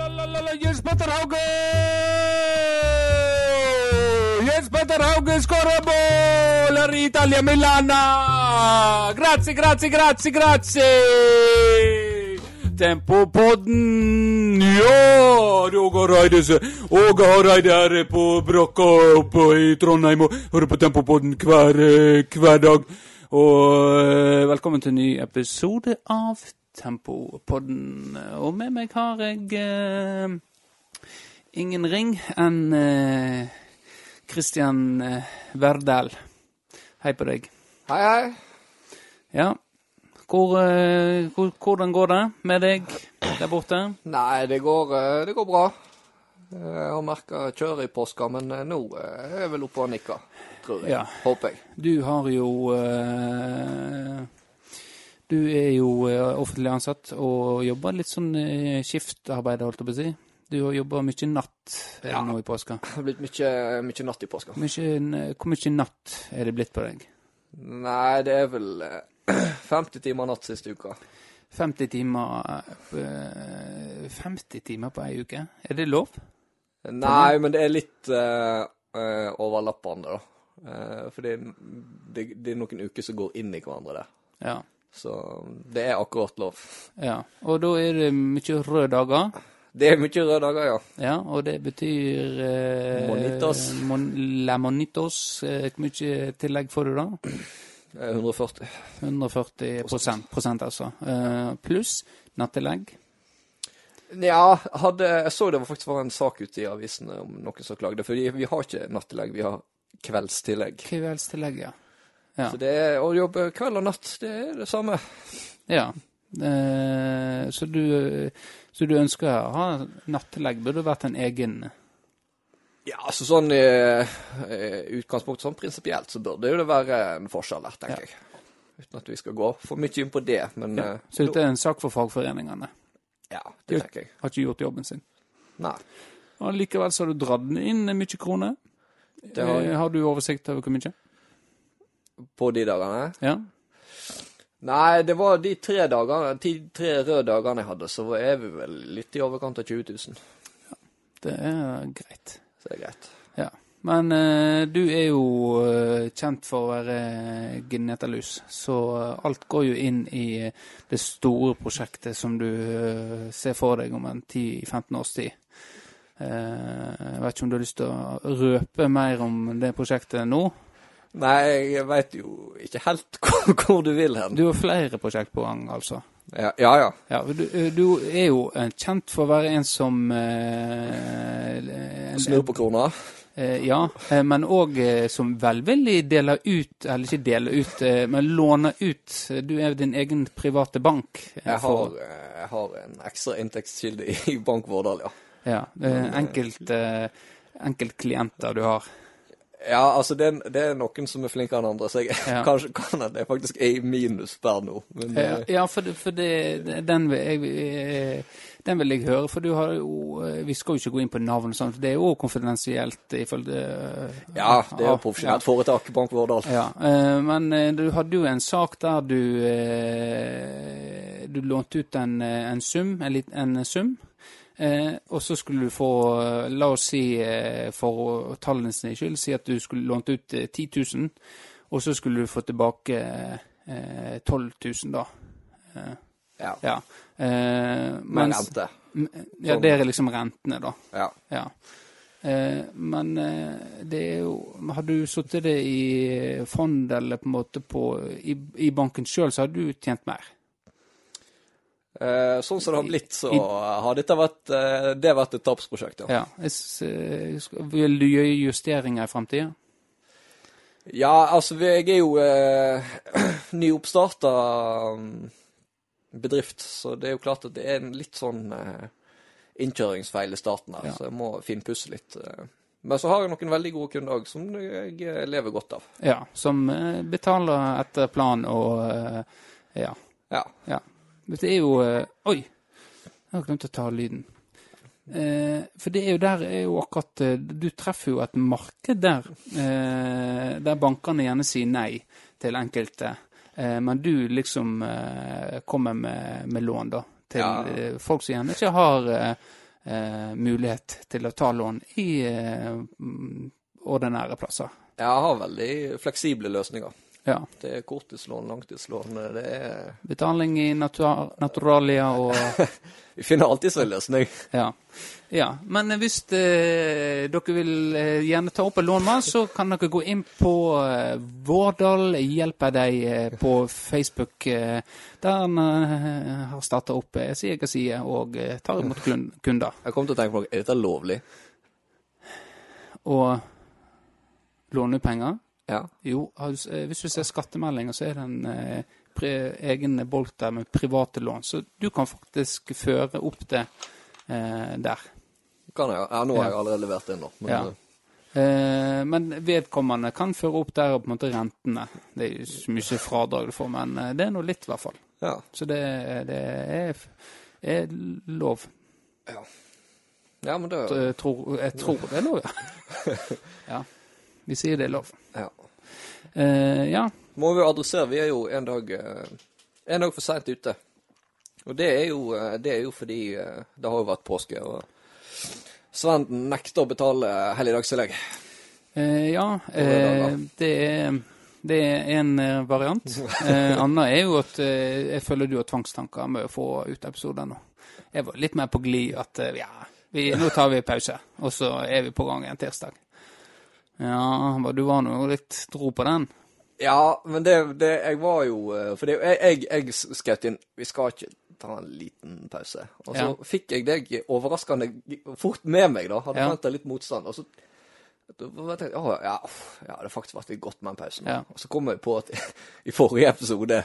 Jens Petter Hauge! Jens Petter Hauge skårer mål Italia Milana! Grazie, grazie, grazie, grazie! Tempopodden, ja! Roger Hareide Åge Hareide her på brakka oppe i Trondheim og hører på Tempopodden hver, hver dag. Og eh, velkommen til en ny episode av Tempopodden. Og med meg har jeg eh, ingen ring enn eh, Christian eh, Verdal. Hei på deg. Hei, hei. Ja. Hvor, eh, hvordan går det med deg der borte? Nei, det går, eh, det går bra. Jeg har merka kjøret i påska, men eh, nå eh, er jeg vel oppe og nikker, tror jeg. Ja. Håper jeg. Du har jo eh, Du er jo eh, offentlig ansatt og jobber litt sånn eh, skiftarbeid, holdt jeg på å si. Du har jobba mye natt eh, Ja. nå i påska. Det har blitt mye, mye natt i påska. Mye, hvor mye natt er det blitt på deg? Nei, det er vel eh, 50 timer natt siste uka. 50 timer eh, 50 timer på ei uke? Er det lov? Nei, men det er litt uh, eh, overlappende, da. Uh, for det, det, det er noen uker som går inn i hverandre det. Ja. Så det er akkurat lov. ja. Og da er det mye røde dager. Det er mye røde dager, ja. Ja, og det betyr eh, Monitos. Mon, la monitos. Eh, Hvor mye tillegg får du da? Eh, 140. 140 prosent, prosent altså. Eh, pluss nattillegg. Ja, hadde, jeg så det var faktisk var en sak ute i avisene om noen som klagde. For vi har ikke nattillegg, vi har kveldstillegg. Kveldstillegg, ja. Ja. Så det er, å jobbe kveld og natt, det er det samme. ja. Eh, så, du, så du ønsker å ha nattelegg? Burde vært en egen Ja, altså sånn i utgangspunktet, sånn prinsipielt, så burde jo det være en forskjell der, tenker jeg. Uten at vi skal gå for mye inn på det, men ja. eh, Så dette er en sak for fagforeningene? ja, det tenker jeg. Har ikke gjort jobben sin? Nei. Og likevel så har du dratt inn mye kroner. Har. Eh, har du oversikt over hvor mye? På de dagene. Ja. Nei, det var de tre dagene, de tre røde dagene jeg hadde, så er vi vel litt i overkant av 20 000. Det er greit. Så det er greit. Ja. Men eh, du er jo eh, kjent for å være genetalus, så eh, alt går jo inn i eh, det store prosjektet som du eh, ser for deg om en 10-15 års tid. Eh, jeg vet ikke om du har lyst til å røpe mer om det prosjektet nå? Nei, jeg veit jo ikke helt hvor, hvor du vil hen. Du har flere prosjekt på gang, altså? Ja, ja. ja. Ja, du, du er jo eh, kjent for å være en som eh, Snur på krona. Eh, ja, eh, men òg eh, som velvillig deler ut, eller ikke deler ut, eh, men låner ut. Du er din egen private bank. eh, Jeg har, eh, jeg har en ekstra inntektskilde i Bank Vårdal, ja. Ja, eh, enkelt, eh, enkeltklienter du har. Ja, altså det er, det er noen som er flinkere enn andre, så jeg Ja. kanskje kan at det faktisk er i minus per nå. Men Ja, eh, ja for, for det, den, vil jeg, eh, den vil jeg høre, for du har jo eh, Vi skal jo ikke gå inn på navn og sånt, det er jo konfidensielt ifølge ja, det er jo ja, profesjonelt foretak, Bank Vårdal. Ja, men du hadde jo en sak der du eh, Du lånte ut en, en sum, en, en sum. Eh, og så skulle du få, eh, la oss si eh, for tallene sine skyld, si at du skulle lånt ut eh, 10 000, og så skulle du få tilbake eh, 12 000 da. Eh, Ja, ja. Eh, mens- rente. Ja, det er liksom rentene, da. Ja. Ja. Eh, men eh, det er jo Har du sittet det i fond eller på en måte på I, i banken sjøl, så hadde du tjent mer. Eh, sånn som det har blitt, så har dette vært, eh, det vært et tapsprosjekt, ja. Ja. Eh, Vil du gjøre justeringer i framtida? Ja, altså jeg er jo eh, nyoppstarta um, bedrift, så det er jo klart at det er en litt sånn eh, innkjøringsfeil i starten her, Ja. så jeg må finpusse litt. Men så har jeg noen veldig gode kunder òg, som jeg lever godt av. Ja. Som betaler etter plan og Ja. Ja. ja. Det er jo eh, Oi! Jeg har glemt å ta lyden. Eh, for det er jo der er jo akkurat eh, Du treffer jo et marked der der bankene gjerne sier nei til enkelte. Men du liksom kommer med, med lån, da. Til Ja. folk som gjerne ikke har mulighet til å ta lån i mm, ordinære plasser. Jeg har veldig fleksible løsninger. Ja. Det er korttidslån, langtidslån. Det er Betaling i natura naturalia og Vi finner alltid en løsning. Ja. ja. Men hvis eh, dere vil eh, gjerne ta opp en lån med så kan dere gå inn på eh, Vårdal hjelper deg eh, på Facebook, eh, der han eh, har starta opp eh, side side og tar imot kunder. Jeg kom til å tenke på noe. Er dette lovlig? Å låne penger. Ja. Jo, eh, hvis du ser skattemeldinger, så er det en eh, egen bolk der med private lån. Så du kan faktisk føre opp det eh, der. Kan jeg? Ja, nå har jeg allerede levert inn, nå. Men, Ja. eh, men vedkommende kan føre opp der og på en måte rentene. Det er jo så mye fradrag du får, men eh, det er nå litt, i hvert fall. ja. Så det, det er, er lov. ja, men det Jeg tror, jeg tror det er lov, ja. ja. Vi sier det er lov. ja. Eh, ja. Må vi adressere, vi er jo en dag, eh, en dag for seint ute. Og det er jo, eh, det er jo fordi det har jo vært påske, og Svenden nekter å betale helligdagstillegg. Eh, ja, eh, det er det er en variant. Eh, Anna er jo at jeg føler du har tvangstanker med å få ut episoder nå. Jeg var litt mer på glid at ja, vi, nå tar vi pause, og så er vi på gang igjen tirsdag. Ja, men du var nå litt dro på den. Ja, men det, det Jeg var jo eh, For det, jeg, jeg, jeg skjøt inn Vi skal ikke ta en liten pause. Og så Ja. fikk jeg deg overraskende fort med meg, da. Hadde Ja. litt motstand. Og så tenkte jeg tenkt, ja, ja, det har faktisk vært litt godt med en pause. Ja. Og så kom jeg på at i forrige episode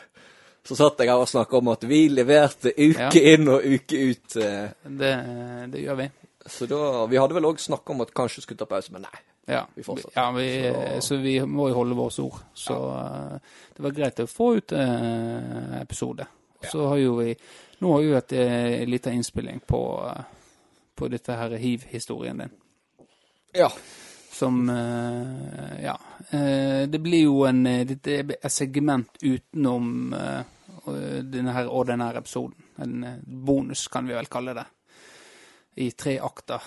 så satt jeg her og snakka om at vi leverte uke Ja. inn og uke ut. eh, Det, det gjør vi. Så da Vi hadde vel òg snakka om at kanskje skulle ta pause, men nei. Ja, Vi ja vi, Så- så... vi må jo holde vårt ord. Så ja. det var greit å få ut eh, episode. Og Så har jo vi Nå har vi jo et eh, liten innspilling på, eh, på dette her hiv-historien din. Ja. Som eh, Ja. Eh, det blir jo en eh, et segment utenom eh, denne her ordinære episoden. En eh, bonus, kan vi vel kalle det. I tre akter.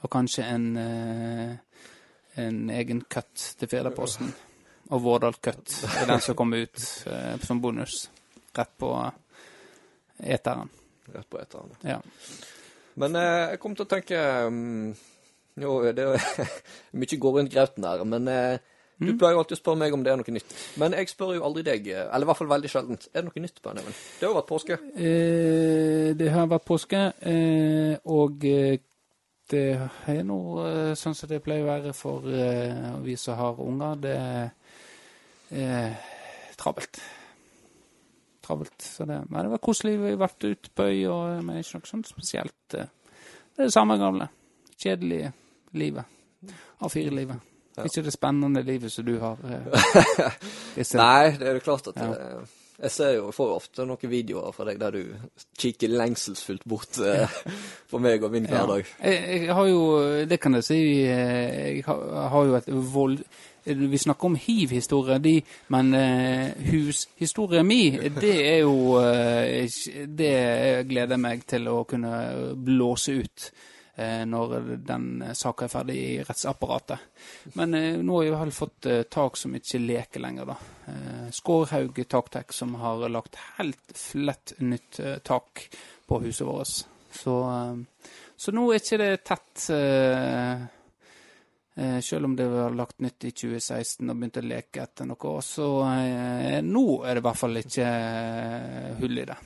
Og kanskje en eh, en egen cut til Firdaposten. Og Vårdal Cut er den som kommer ut eh, som bonus. Rett på eteren. Rett på eteren. Ja. Men eh, jeg kom til å tenke um, Jo, det er mye går rundt grauten der, men du pleier jo alltid å spørre meg om det er noe nytt. Men jeg spør jo aldri deg, eller i hvert fall veldig sjeldent, er det noe nytt på Even? Det har jo vært påske. Eh, det har vært påske, eh, og det er nå eh, sånn som det pleier å være for uh, vi som har unger. Det er uh, travelt. Travelt. Så det, men det var koselig. Vi har vært ute på øy, men ikke noe sånt spesielt. eh. Det er det samme gamle. Kjedelige livet. A4-livet. Ikke det spennende livet som du har. Nei, det er jo klart at Ja. Jeg ser jo, jeg får jo ofte noen videoer fra deg der du kikker lengselsfullt bort eh, på meg og min Ja. hverdag. Jeg, jeg har jo, det kan jeg si, eh, jeg har, har jo et vold... Vi snakker om hiv-historie, de, men eh, hushistorien mi, det er jo eh, Det gleder jeg meg til å kunne blåse ut når den saka er ferdig i rettsapparatet. Men eh, nå har vi vel fått eh, tak som ikke leker lenger, da. Eh, Skårhaug taktek, som har lagt helt flett nytt eh, tak på huset vårt. Så, eh, så nå er ikke det tett eh, eh, Selv om det var lagt nytt i 2016 og begynte å leke etter noe år, så eh, nå er det i hvert fall ikke eh, hull i det.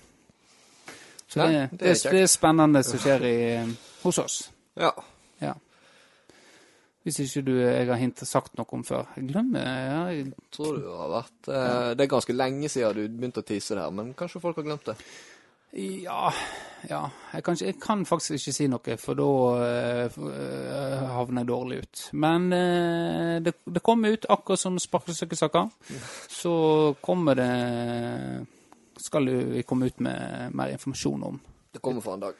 Så Nei, det, er det, det, er spennende som skjer i, hos oss. Ja. Ja. Hvis ikke du jeg har hintet sagt noe om før. Jeg glemmer ja, jeg, Tror du har vært eh, Det er ganske lenge siden du begynte å tise det her, men kanskje folk har glemt det? Ja, ja. Jeg kan, jeg kan faktisk ikke si noe, for da eh, eh, havner jeg dårlig ut. Men eh, det, det kommer ut akkurat som sparkesykkelsaker. Så kommer det Skal vi komme ut med mer informasjon om. Det kommer for en dag.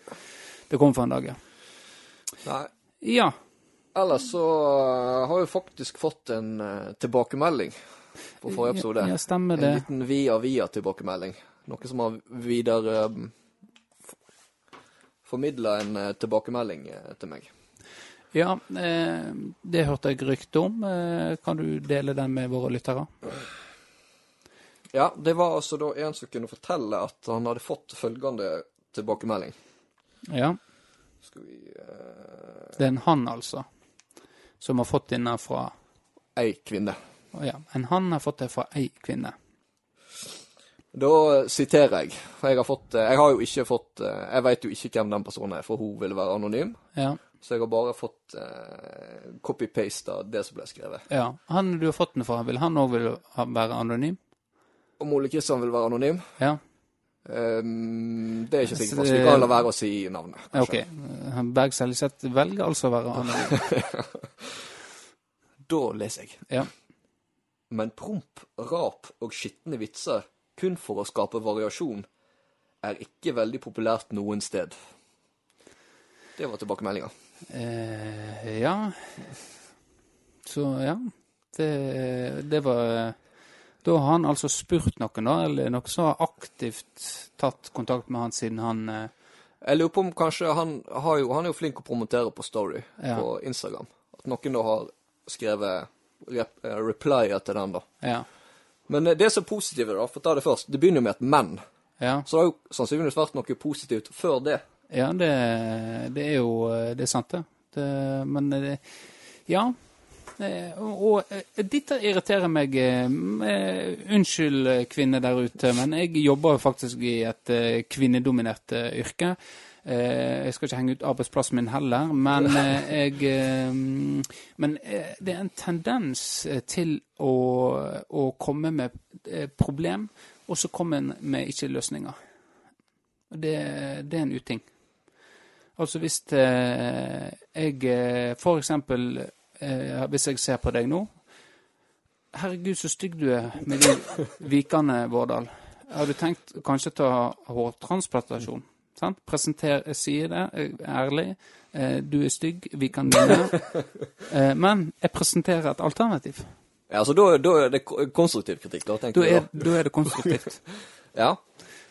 Det kommer for en dag, ja. Nei. Ja. Ellers så eh, har vi faktisk fått en eh, tilbakemelding på forrige episode. Ja, stemmer det. En liten via-via-tilbakemelding. Noe som har videre um, formidla en eh, tilbakemelding til meg. Ja, det hørte jeg rykte om. Kan du dele den med våre lyttere? Ja, det var altså da en som kunne fortelle at han hadde fått følgende tilbakemelding. Ja, Skal vi uh... det er en han, altså, som har fått denne fra Ei kvinne. Ja, en han har fått det fra ei kvinne. Da siterer jeg. For jeg har fått eh, Jeg har jo ikke fått eh, Jeg veit jo ikke hvem den personen er, for hun ville være anonym. Ja, Så jeg har bare fått eh, copy-paste av det som ble skrevet. ja. Han du har fått den fra, vil han òg være anonym? Om Ole Kristian vil være anonym? Ja, ehm, det er ikke sikkert. vi kan la være å si navnet. Kanskje. OK. Eh, Berg Seljeseth velger altså å være anonym. Da leser jeg. Ja. Men promp, rap og skitne vitser kun for å skape variasjon er ikke veldig populært noen sted. Det var tilbakemeldinga. Eh, ja. Så ja. Det, det var Da har han altså spurt noen, da, eller noen som har aktivt tatt kontakt med han siden han eh, Jeg lurer på om kanskje han har jo, han er jo flink å promotere på Story Ja. på Instagram. At noen da har skrevet rep, eh, til den, da. Ja. Men eh, det som er positive, da, for å ta det først, det begynner jo med et men. Ja, Så det har jo sannsynligvis vært noe positivt før det. ja det, det er jo Det er sant, det. det men det, ja. Eh, Og, eh, dette irriterer meg. eh, Unnskyld, kvinner der ute, men jeg jobber faktisk i et kvinnedominert yrke. Jeg skal ikke henge ut arbeidsplassen min heller, men jeg Men det er en tendens til å, å komme med problem, og så komme en med ikke-løsninger. Det, det er en uting. Altså hvis jeg for eksempel eh, Hvis jeg ser på deg nå Herregud, så stygg du er med de vikene, Vårdal. Har du tenkt kanskje ta hårtransplantasjon? Sant? Presenter, jeg sier det eh, ærlig. Eh, du er stygg, vi kan vinne. Eh, men jeg presenterer et alternativ. Ja, altså da, da er det konstruktiv kritikk, da, Da er, er, da er det konstruktivt. Ja.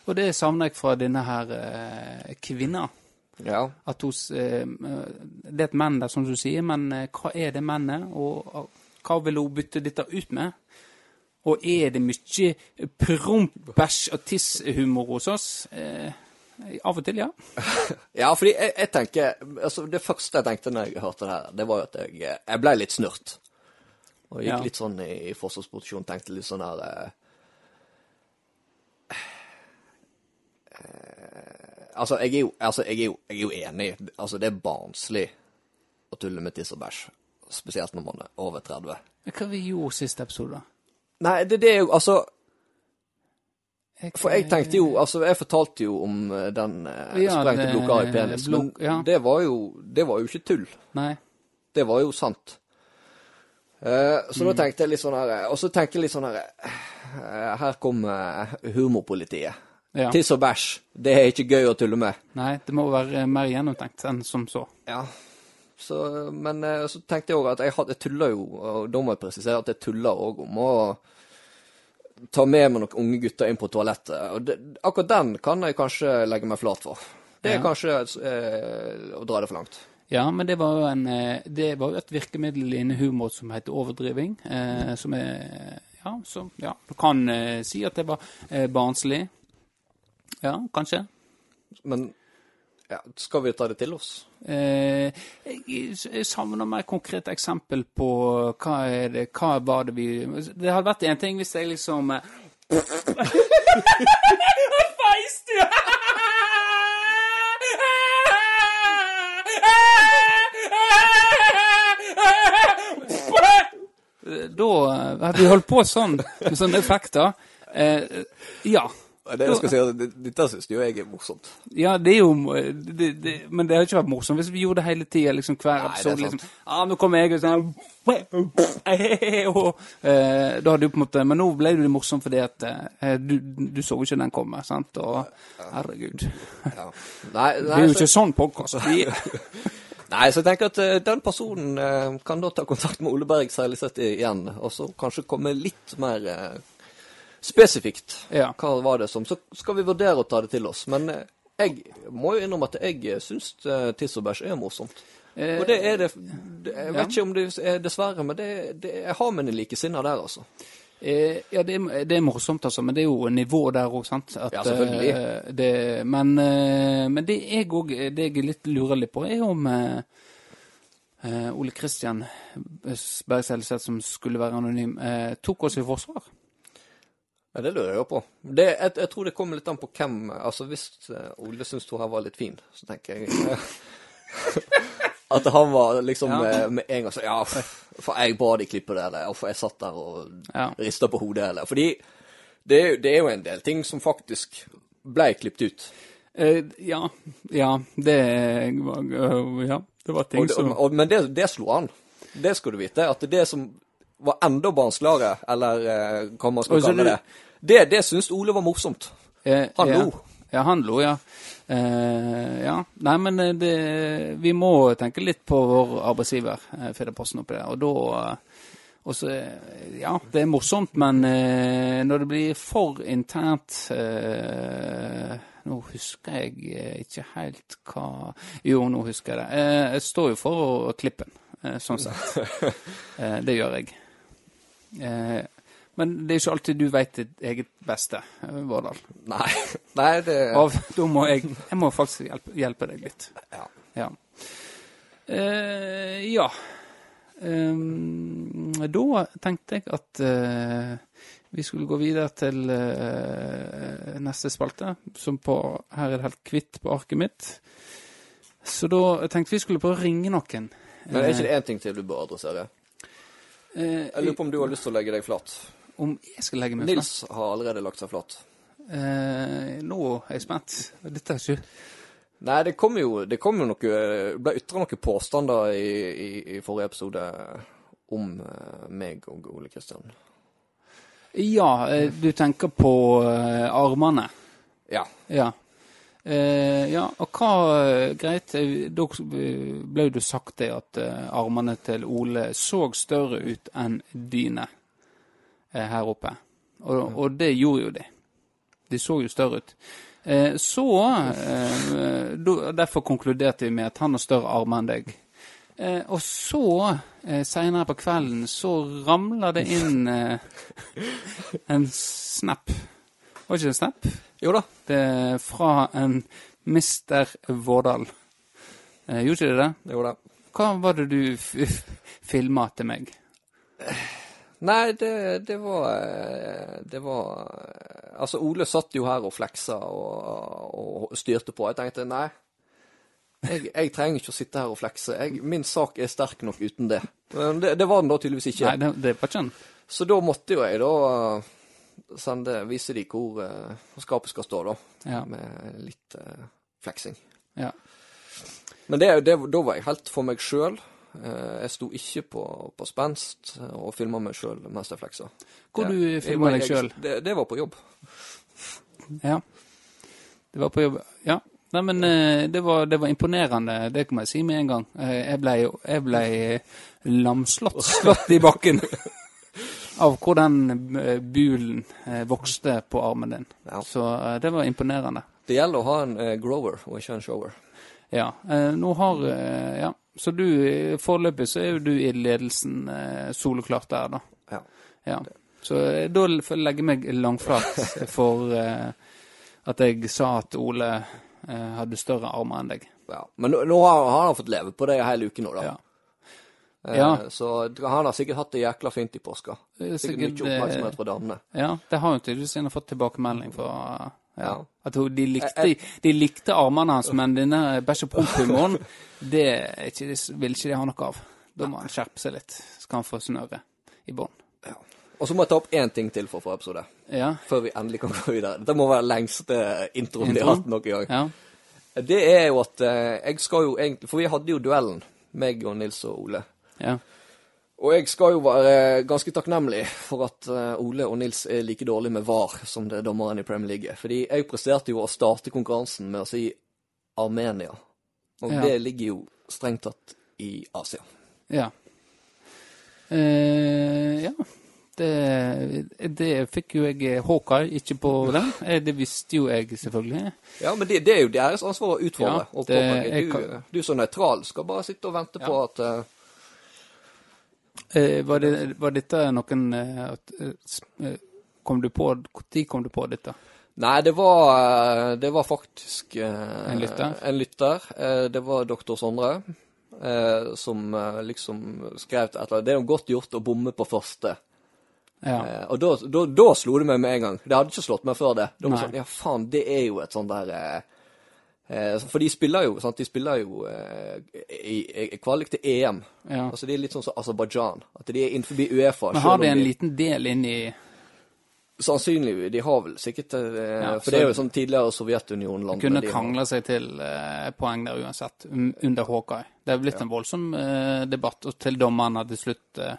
Og det savner jeg fra denne her eh, kvinna. Ja. At hos, eh, det er et menn der, som du sier, men eh, hva er det mennet, og hva vil hun bytte dette ut med? Og er det mye promp, bæsj og tiss-humor hos oss? Eh, av og til, ja. Ja, fordi jeg, jeg tenker altså Det første jeg tenkte når jeg hørte det her, det var jo at jeg, jeg ble litt snurt. Og gikk Ja. litt sånn i, i forsvarsposisjon, tenkte litt sånn her eh, eh, Altså, jeg er, jo, altså jeg, er jo, jeg er jo enig. Altså, det er barnslig å tulle med tiss og bæsj. Spesielt når man er over 30. Men Hva vi gjorde siste episode? da? Nei, det, det er jo Altså, for jeg tenkte jo Altså, jeg fortalte jo om eh, den eh, Ja, sprengte det- i penis, men ja. det var jo Det var jo ikke tull. Nei. Det var jo sant. Eh, så Mm. da tenkte jeg litt sånn her Og så tenkte jeg litt sånn her eh, Her kommer humorpolitiet. Ja. Tiss og bæsj. Det er ikke gøy å tulle med. Nei, det må være mer gjennomtenkt enn som så. Ja. Så, men eh, så tenkte jeg òg at jeg, hadde, jeg tuller jo, og da må jeg presisere at jeg tuller òg om å ta med meg noen unge gutter inn på toalettet. Og det, akkurat den kan jeg kanskje legge meg flat for. Det er Ja. kanskje eh, å dra det for langt. Ja, men det var jo, en, eh, det var jo et virkemiddel innen humor som heter overdriving. Eh, som er Ja, som ja, du kan eh, si at det var eh, barnslig. Ja, kanskje. Men ja, skal vi ta det til oss? Eh, jeg, jeg savner mer konkret eksempel på hva er det Hva var det vi Det hadde vært en ting hvis jeg liksom eh, Feis du! Da eh, hadde vi holdt på sånn, med sånne effekter. Eh, ja. Det jeg skal si, det- Dette syns jo jeg er morsomt. Ja, det er jo det, det, Men det hadde ikke vært morsomt hvis vi gjorde det hele tida. Liksom, hver er episode. Liksom, ah, nå kommer jeg og sånn eh, Da hadde du på en måte Men nå ble det litt morsomt fordi at eh, du, du så jo ikke den komme. sant? Og herregud. Ja. Nei, Det nei, er jo så, ikke sånn podkast. nei, så jeg tenker at eh, den personen eh, kan da ta kontakt med Ole Berg Seileseth igjen, og så kanskje komme litt mer eh, spesifikt. Ja. Hva var det som Så skal vi vurdere å ta det til oss. Men eh, Jeg må jo innrømme at jeg syns uh, tiss og bæsj er morsomt. Eh, Og det er det, det Jeg vet ja. ikke om det er dessverre, men det, det, jeg har mine likesinna der, altså. Eh, ja, det er, det er morsomt, altså, men det er jo nivå der òg, sant? At, Ja, selvfølgelig. eh, det, men, eh, men det jeg òg Det jeg litt lurer litt på, er om eh, eh, Ole Kristian Berg som skulle være anonym, eh, tok oss i forsvar. Ja, Det lurer jeg jo på. Det, jeg, jeg tror det kommer litt an på hvem Altså, hvis eh, Ole syns hun her var litt fin, så tenker jeg eh, At han var liksom Ja. med, med en gang så Ja, for jeg ba de klippe det, eller for jeg satt der og Ja. rista på hodet, eller Fordi det, er det er jo en del ting som faktisk ble klippet ut. Eh, ja, ja, det var uh, Ja, det var ting Og, det- som og, men det, det slo an. Det skal du vite. At det som var enda barnsligere, eller eh, hva man skal kalle det, det, det syns Ole var morsomt. Han lo. Ja, han lo, ja. Uh, ja. Nei, men eh, det, vi må tenke litt på vår arbeidsgiver, eh, Firdaposten, oppi der. Og da uh, og så, eh, Ja, det er morsomt, men når det blir for internt Nå husker jeg ikke helt hva Jo, nå husker jeg det. Jeg står jo for å klippe den, eh, sånn sett. Det gjør jeg. Eh, men det er ikke alltid du vet ditt eget beste, eh, Vårdal. Nei, nei det Og da må jeg Jeg må faktisk hjelpe, hjelpe deg litt. ja. Ja. Eh, ja. Um, da tenkte jeg at uh, vi skulle gå videre til uh, neste spalte, som på Her er det helt kvitt på arket mitt. Så da tenkte vi skulle prøve å ringe noen. Men er ikke det én ting til du bør adressere? Eh, Jeg lurer på om du har lyst til å legge deg flat. om jeg skal legge meg flat? Nils har allerede lagt seg flat. Eh, nå er jeg spent. Dette er ikke Nei, det kom jo, det kom jo noe Det ble ytra noen påstander i, i, i forrige episode om eh, meg og Ole Kristian. Ja, eh, du tenker på eh, armene. Ja. Ja. Eh, ja, og hva eh, Greit, da ble jo sagt det at eh, armene til Ole så større ut enn dine eh, her oppe. Og, og det gjorde jo de. De så jo større ut. Eh, så Derfor konkluderte vi med at han har større armer enn deg. Eh, og så, eh, seinere på kvelden, så ramler det inn eh, en snap. Var det ikke en snap? Jo da. Det er fra en Mr. Vårdal. Eh, gjorde ikke det det? Jo da. Hva var det du filma til meg? Nei, det, det var eh, Det var eh, Altså, Ole satt jo her og fleksa og, og styrte på. Jeg tenkte nei, jeg, jeg trenger ikke å sitte her og flekse. Jeg, min sak er sterk nok uten det. Men det, det var den da tydeligvis ikke. Nei, det, det var ikke den. Så da måtte jo jeg da sende, vise de hvor uh, skapet skal stå, da. Ja. Med litt uh, fleksing. Ja. Men det, det, da var jeg helt for meg sjøl. jeg sto ikke på, på spenst og filma meg sjøl mens jeg fleksa. Hvor Det- du filma deg sjøl? Det, det var på jobb. Ja. Det var på jobb. Ja. Nei, men eh, det var, det var imponerende, det kan jeg si med en gang. Eh, Jeg ble, ble lamslått slått i bakken av hvor den eh, bulen eh, vokste på armen din. Ja. Så eh, det var imponerende. Det gjelder å ha en grower og ikke en shower. Ja. Nå har Ja. Så du Foreløpig så er jo du i ledelsen soleklart der, da. Ja. Ja. Så da legger jeg meg langflat for at jeg sa at Ole hadde større armer enn deg. ja. Men nå, nå har har han fått leve på det hele uken nå, da. Ja. Eh, Ja. Så han har sikkert hatt det jækla fint i påska. Er Sikkert sikkert, mye oppmerksomhet eh, fra damene. Ja, det har jo tydeligvis en fått tilbakemelding fra ja. Ja. At de, likte, de likte armene hans, men denne bæsj- og promp-humoren, det ikke, vil ikke de ha noe av. Da må han skjerpe seg litt. Skal han få snøre i bånn. Og så må jeg ta opp én ting til for forrige episode, Ja. før vi endelig kan gå videre. Dette må være lengste introen vi har hatt noen gang. Ja. Det er jo at eh, jeg skal jo egentlig For vi hadde jo duellen, meg og Nils og Ole. Ja. Og jeg skal jo være ganske takknemlig for at eh, Ole og Nils er like dårlig med VAR som det er dommeren i Premier League. er. Fordi jeg presterte jo å starte konkurransen med å si Armenia. Og Ja. det ligger jo strengt tatt i Asia. Ja. Eh, ja. Det, det fikk jo jeg Håkar Hawkeye ikke på den. Eh, Det visste jo jeg selvfølgelig. Ja, men det, det er jo deres ansvar å utfordre. Ja, det- du, du som nøytral skal bare sitte og vente på at eh, Eh, var, det, var dette noen eh, eh, eh, Kom du på Når kom du på dette? Nei, det var, eh, det var faktisk eh, En lytter? En lytter. Eh, det var doktor Sondre eh, som eh, liksom skrev til et eller annet. Det er jo godt gjort å bomme på første. Ja. Eh, og da, da, da slo det meg med en gang. Det hadde ikke slått meg før det. Da var Nei. sånn, ja faen, det er jo et sånt der eh, eh, For de spiller jo, sant, de spiller jo eh, i, i kvalik til EM. ja. Altså De er litt sånn som Aserbajdsjan. At de er innenfor Uefa. Men har de en en liten del inni Sannsynlig. De har vel sikkert eh, Ja, For det er jo sånn tidligere Sovjetunionen-land. Kunne de krangle seg til eh, poeng der uansett, under Hawkeye. Det er blitt en voldsom eh, debatt, og til dommeren har til slutt eh,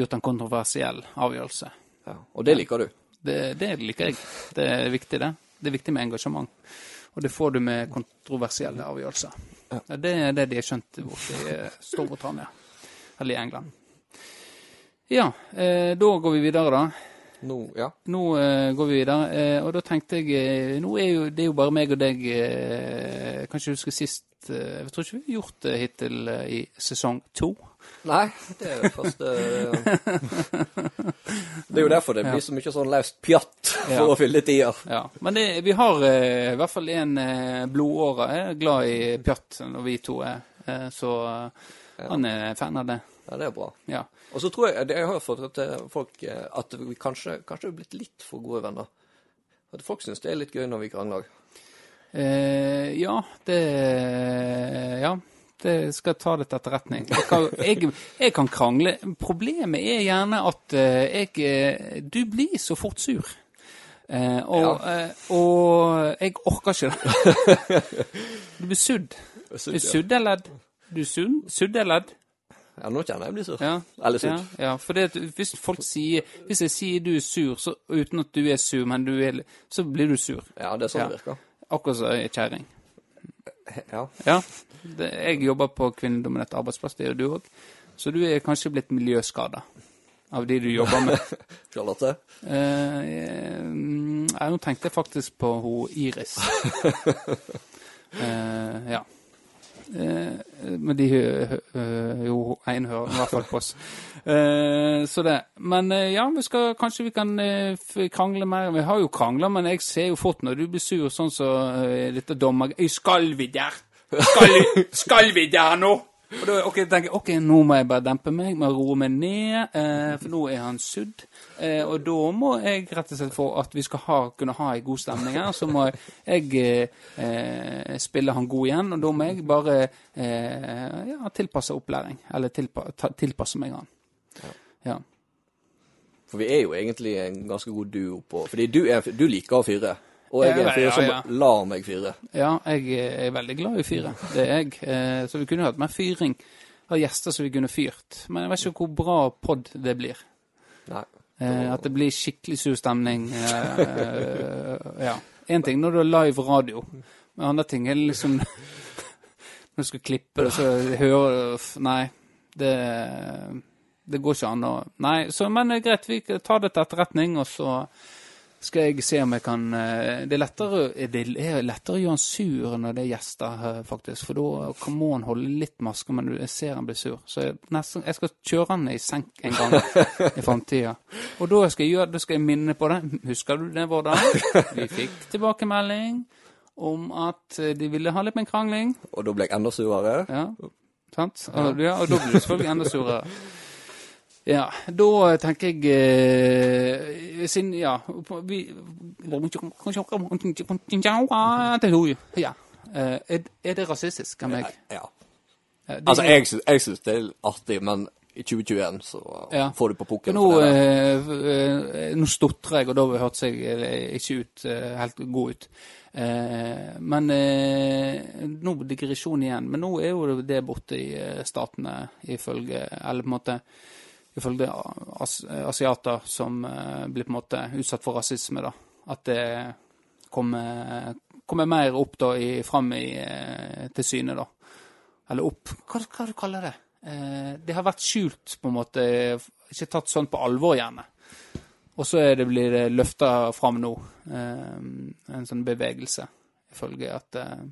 gjort en kontroversiell avgjørelse. Ja, og det liker du. Det, det liker jeg. Det er viktig, det. Det er viktig med engasjement. Og det får du med kontroversielle avgjørelser. Ja. Det er det de har skjønt borte i eh, Storbritannia. Eller i England. Ja, eh, da går vi videre, da. Nå, ja. Nå eh, går vi videre, eh, og da tenkte jeg eh, Nå er jo det er jo bare meg og deg eh, Kan husker huske sist Jeg tror ikke vi har gjort det hittil i sesong to. Nei, det er første Det er jo derfor det blir så mye sånn løst pjatt for å fylle tida. Ja. Men det, vi har eh, i hvert fall en eh, blodåre. Er glad i Pjatt når vi to er, eh, så eh, han er fan av det. Ja, det er bra. Ja. Og så tror jeg det- Jeg har fått til folk eh, at vi kanskje, kanskje er blitt litt for gode venner. At folk syns det er litt gøy når vi krangler. Eh, ja, det Ja. Det skal ta det til etterretning. Jeg kan, jeg, jeg kan krangle. Problemet er gjerne at eh, jeg eh, Du blir så fort sur. Eh, og, ja. og jeg orker ikke det. Du blir sudd. sudd er ledd? Du sunn? Sudd eller ledd? Ja, nå kjenner jeg blir sur. Ja. Eller Ja, ja, for det, hvis folk sier Hvis jeg sier du er sur, så, uten at du er sur, men du er Så blir du sur. Ja, det er sånn Ja. det virker. Akkurat som ei kjerring. Ja. Ja. Jeg jobber på kvinnedominert arbeidsplass, det gjør du òg. Så du er kanskje blitt miljøskada av de du jobber med. Charlotte? Eh, jeg, nå tenkte jeg faktisk på hun Iris. Eh, ja. Eh, men de hø- hø- jo en hører i hvert fall på oss. Eh, så det. Men eh, ja, vi skal, kanskje vi kan eh, krangle mer. Vi har jo krangla, men jeg ser jo fort når du blir sur, sånn som så, dette dommer... Skal vi der? Skal, skal vi der nå? Og da ok, tenker jeg, ok, nå må jeg bare dempe meg, må roe meg ned, eh, for nå er han sudd. Eh, og da må jeg rett og slett for at vi skal ha, kunne ha en god stemning her, så må jeg eh, eh, spille han god igjen, og da må jeg bare eh, ja, tilpasse opplæring, eller tilpa, ta, tilpasse meg han. Ja. For vi er jo egentlig en ganske god duo på Fordi du, er, du liker å fyre. Og jeg er en fyr som ja. lar meg fyre. Ja, jeg er veldig glad i fyre. Det er jeg. Eh, Så vi kunne hatt mer fyring av gjester som vi kunne fyrt. Men jeg vet ikke hvor bra pod det blir. Nei. Eh, At det blir skikkelig sur stemning. eh, eh, Ja. Én ting når du har live radio, men andre ting er liksom Når du skal klippe det, så hører du Nei. Det, det går ikke an å Nei, så, men greit, vi tar det til etterretning, og så skal jeg se om jeg kan eh, Det er lettere, det er lettere å gjøre han sur når det er gjester, faktisk. For da må han holde litt maske, men jeg ser han blir sur. Så jeg, nesten, jeg skal kjøre han i senk en gang i framtida. Og da skal jeg gjøre, da skal jeg minne på det. Husker du det, Vårdal? Vi fikk tilbakemelding om at eh, de ville ha litt med en krangling. Og da ble jeg enda surere. Ja, sant? Og, ja, og da blir du selvfølgelig enda surere. Ja, da tenker jeg eh, Siden Ja vi, ja. Er, det rasistisk av meg? Ja. Eh, Altså, jeg jeg syns det er artig, men i 2021 så Ja. får du på pukken. Nå, eh, eh, nå stotrer jeg, og da hørtes jeg ikke ut, helt god ut. Eh, men eh, nå digresjon igjen. Men nå er jo det borte i statene, ifølge Eller på en måte ifølge as, asiater som eh, blir på en måte utsatt for rasisme, da. At det kommer, kommer mer opp da i, fram i, eh, til syne, da. Eller opp Hva, hva du kaller det? eh, Det har vært skjult, på en måte. Ikke tatt sånn på alvor, gjerne. Og så det, blir det løfta fram nå. Eh, en sånn bevegelse, ifølge at eh,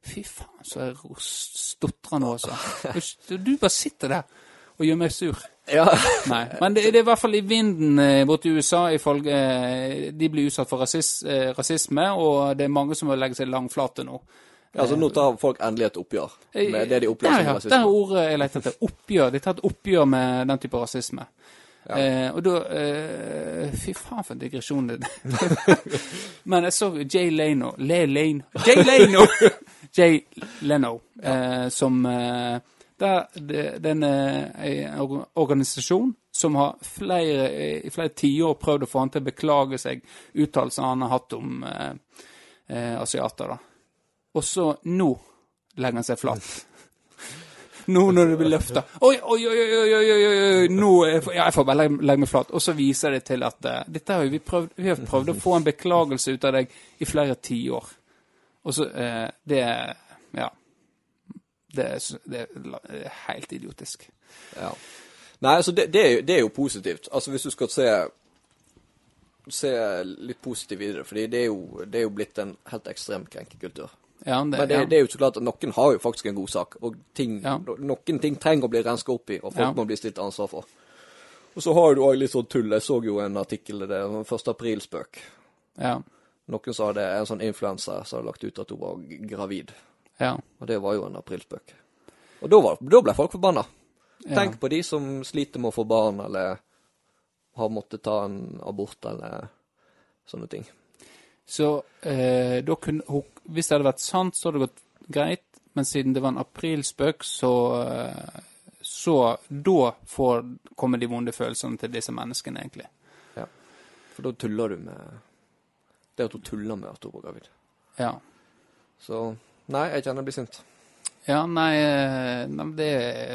Fy faen, så jeg stotrer nå, altså. Du bare sitter der og gjør meg sur. Ja. Nei, men det, det er i hvert fall i vinden borti borte i USA. Ifølge, eh, de blir utsatt for rasis, eh, rasisme, og det er mange som må legge seg langflate nå. Ja, Altså, nå tar folk endelig et oppgjør med det de opplever som ja. rasisme. Det er ordet jeg leter etter. Oppgjør. De tar et oppgjør med den type rasisme. Eh, og da eh, Fy faen, for en digresjon det Men jeg så Jay Leno Le Lane. Jay Leno! Jay Leno, eh, som eh, der, det, Den er en organisasjon som har flere, i flere tiår prøvd å få han til å beklage seg uttalelser han har hatt om eh, eh, asiater. da. Og så nå legger han seg flat. Nå når det blir løfta. Oi, oi, oi, oi, oi, oi, oi, oi. Nå er jeg, jeg får bare legge, legge meg flat. Og så viser det til at eh, dette har vi prøvd Vi har prøvd å få en beklagelse ut av deg i flere tiår. Og så eh, Det Ja. Det er, det er helt idiotisk. Ja. Nei, altså det, det, er jo, det er jo positivt. Altså hvis du skal se se litt positivt videre, fordi det er jo, det er jo blitt en helt ekstrem krenkekultur. Ja, det, Men det, ja. det er jo så klart at noen har jo faktisk en god sak, og ting, Ja. noen ting trenger å bli renska opp i, og folk må bli stilt ansvar for. Og så har du òg litt sånn tull. Jeg så jo en artikkel, det er en 1. aprilspøk. ja. Noen sa det er en sånn influenser som hadde lagt ut at hun var gravid. Ja. Og det var jo en aprilspøk. Og da, var, da ble folk forbanna. Ja. Tenk på de som sliter med å få barn, eller har måttet ta en abort, eller sånne ting. Så eh, da kunne hun Hvis det hadde vært sant, så hadde det gått greit. Men siden det var en aprilspøk, så eh, Så da får kommer de vonde følelsene til disse menneskene, egentlig. Ja. For da tuller du med Det at hun tuller med at hun var gravid. Ja. Så nei, jeg kjenner jeg blir sint. Ja, nei, eh, nei det,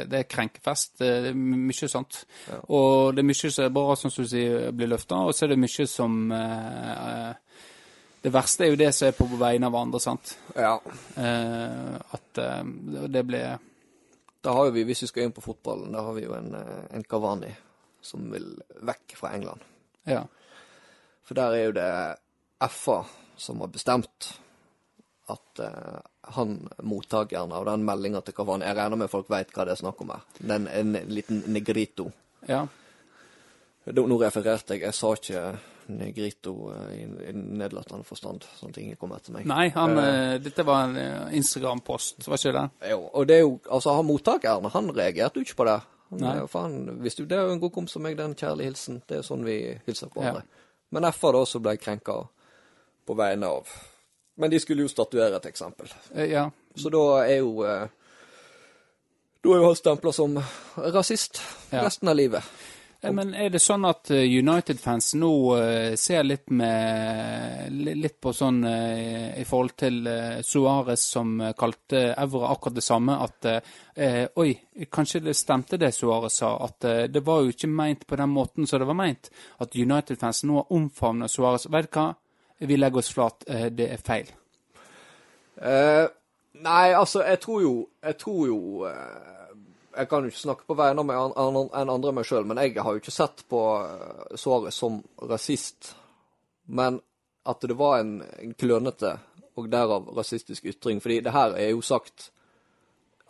det er krenkefest. Det er mye sånt. Ja. Og det er mye som er bra, som du sier, blir løfta, og så er det mye som eh, Det verste er jo det som er på vegne av andre, sant. Ja. Eh, at eh, det blir Da har jo vi, hvis vi skal inn på fotballen, da har vi jo en, eh, en Cavani som vil vekk fra England. Ja. For der er jo det FA som har bestemt at eh, han mottakeren av den meldinga til Kavan Jeg regner med folk veit hva det er snakk om her. Den en liten negrito. ja. Nå refererte jeg, jeg sa ikke negrito eh, i, i nedlatende forstand, sånne ting kom etter meg. Nei, han, eh, dette var en Instagram-post, var ikke det? Jo, og det er jo, altså han mottakeren, han reagerte jo ikke på det. Han, faen, hvis du, det er jo en god kompis som meg, den kjærlige hilsen. Det er sånn vi hilser på Ja. Men FA da så ble krenka på vegne av Men de skulle jo statuere et eksempel. Eh, Ja. Så da er jo eh, Da er jo han stempla som rasist Ja. resten av livet. Eh, Men er det sånn at United-fans nå ser litt med Litt på sånn i forhold til Suárez som kalte Evra akkurat det samme, at eh, Oi, kanskje det stemte det Suárez sa, at eh, det var jo ikke meint på den måten som det var meint. At United-fans nå har omfavnet Suárez. Vet du hva? Vi legger oss flat. Eh, det er feil. Uh, nei, altså, jeg tror jo Jeg tror jo uh, Jeg kan jo ikke snakke på vegne av meg an- an- andre enn meg sjøl, men jeg har jo ikke sett på Suárez som rasist. Men at det var en, en klønete og derav rasistisk ytring. Fordi det her er jo sagt